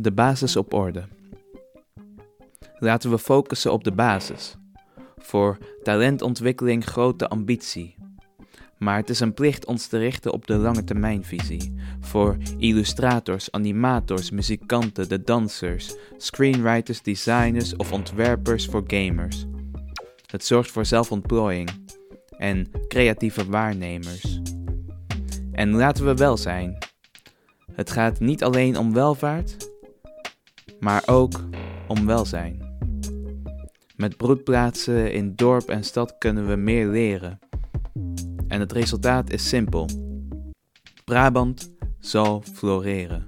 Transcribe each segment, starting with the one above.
De basis op orde. Laten we focussen op de basis. Voor talentontwikkeling grote ambitie. Maar het is een plicht ons te richten op de lange termijnvisie. Voor illustrators, animators, muzikanten, de dansers, screenwriters, designers of ontwerpers voor gamers. Het zorgt voor zelfontplooiing en creatieve waarnemers. En laten we wel zijn. Het gaat niet alleen om welvaart, maar ook om welzijn. Met broedplaatsen in dorp en stad kunnen we meer leren. En het resultaat is simpel. Brabant zal floreren.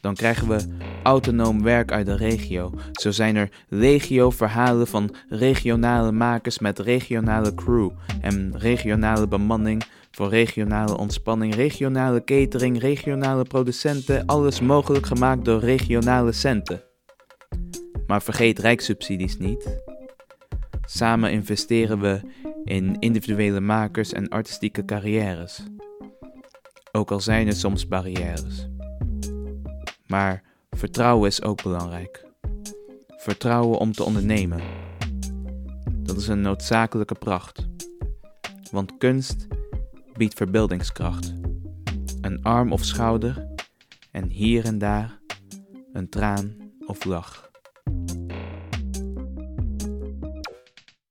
Dan krijgen we autonoom werk uit de regio. Zo zijn er legio verhalen van regionale makers met regionale crew en regionale bemanning voor regionale ontspanning, regionale catering, regionale producenten, alles mogelijk gemaakt door regionale centen. Maar vergeet rijkssubsidies niet. Samen investeren we in individuele makers en artistieke carrières. Ook al zijn er soms barrières. Maar vertrouwen is ook belangrijk. Vertrouwen om te ondernemen. Dat is een noodzakelijke pracht. Want kunst biedt verbeeldingskracht. Een arm of schouder en hier en daar een traan of lach.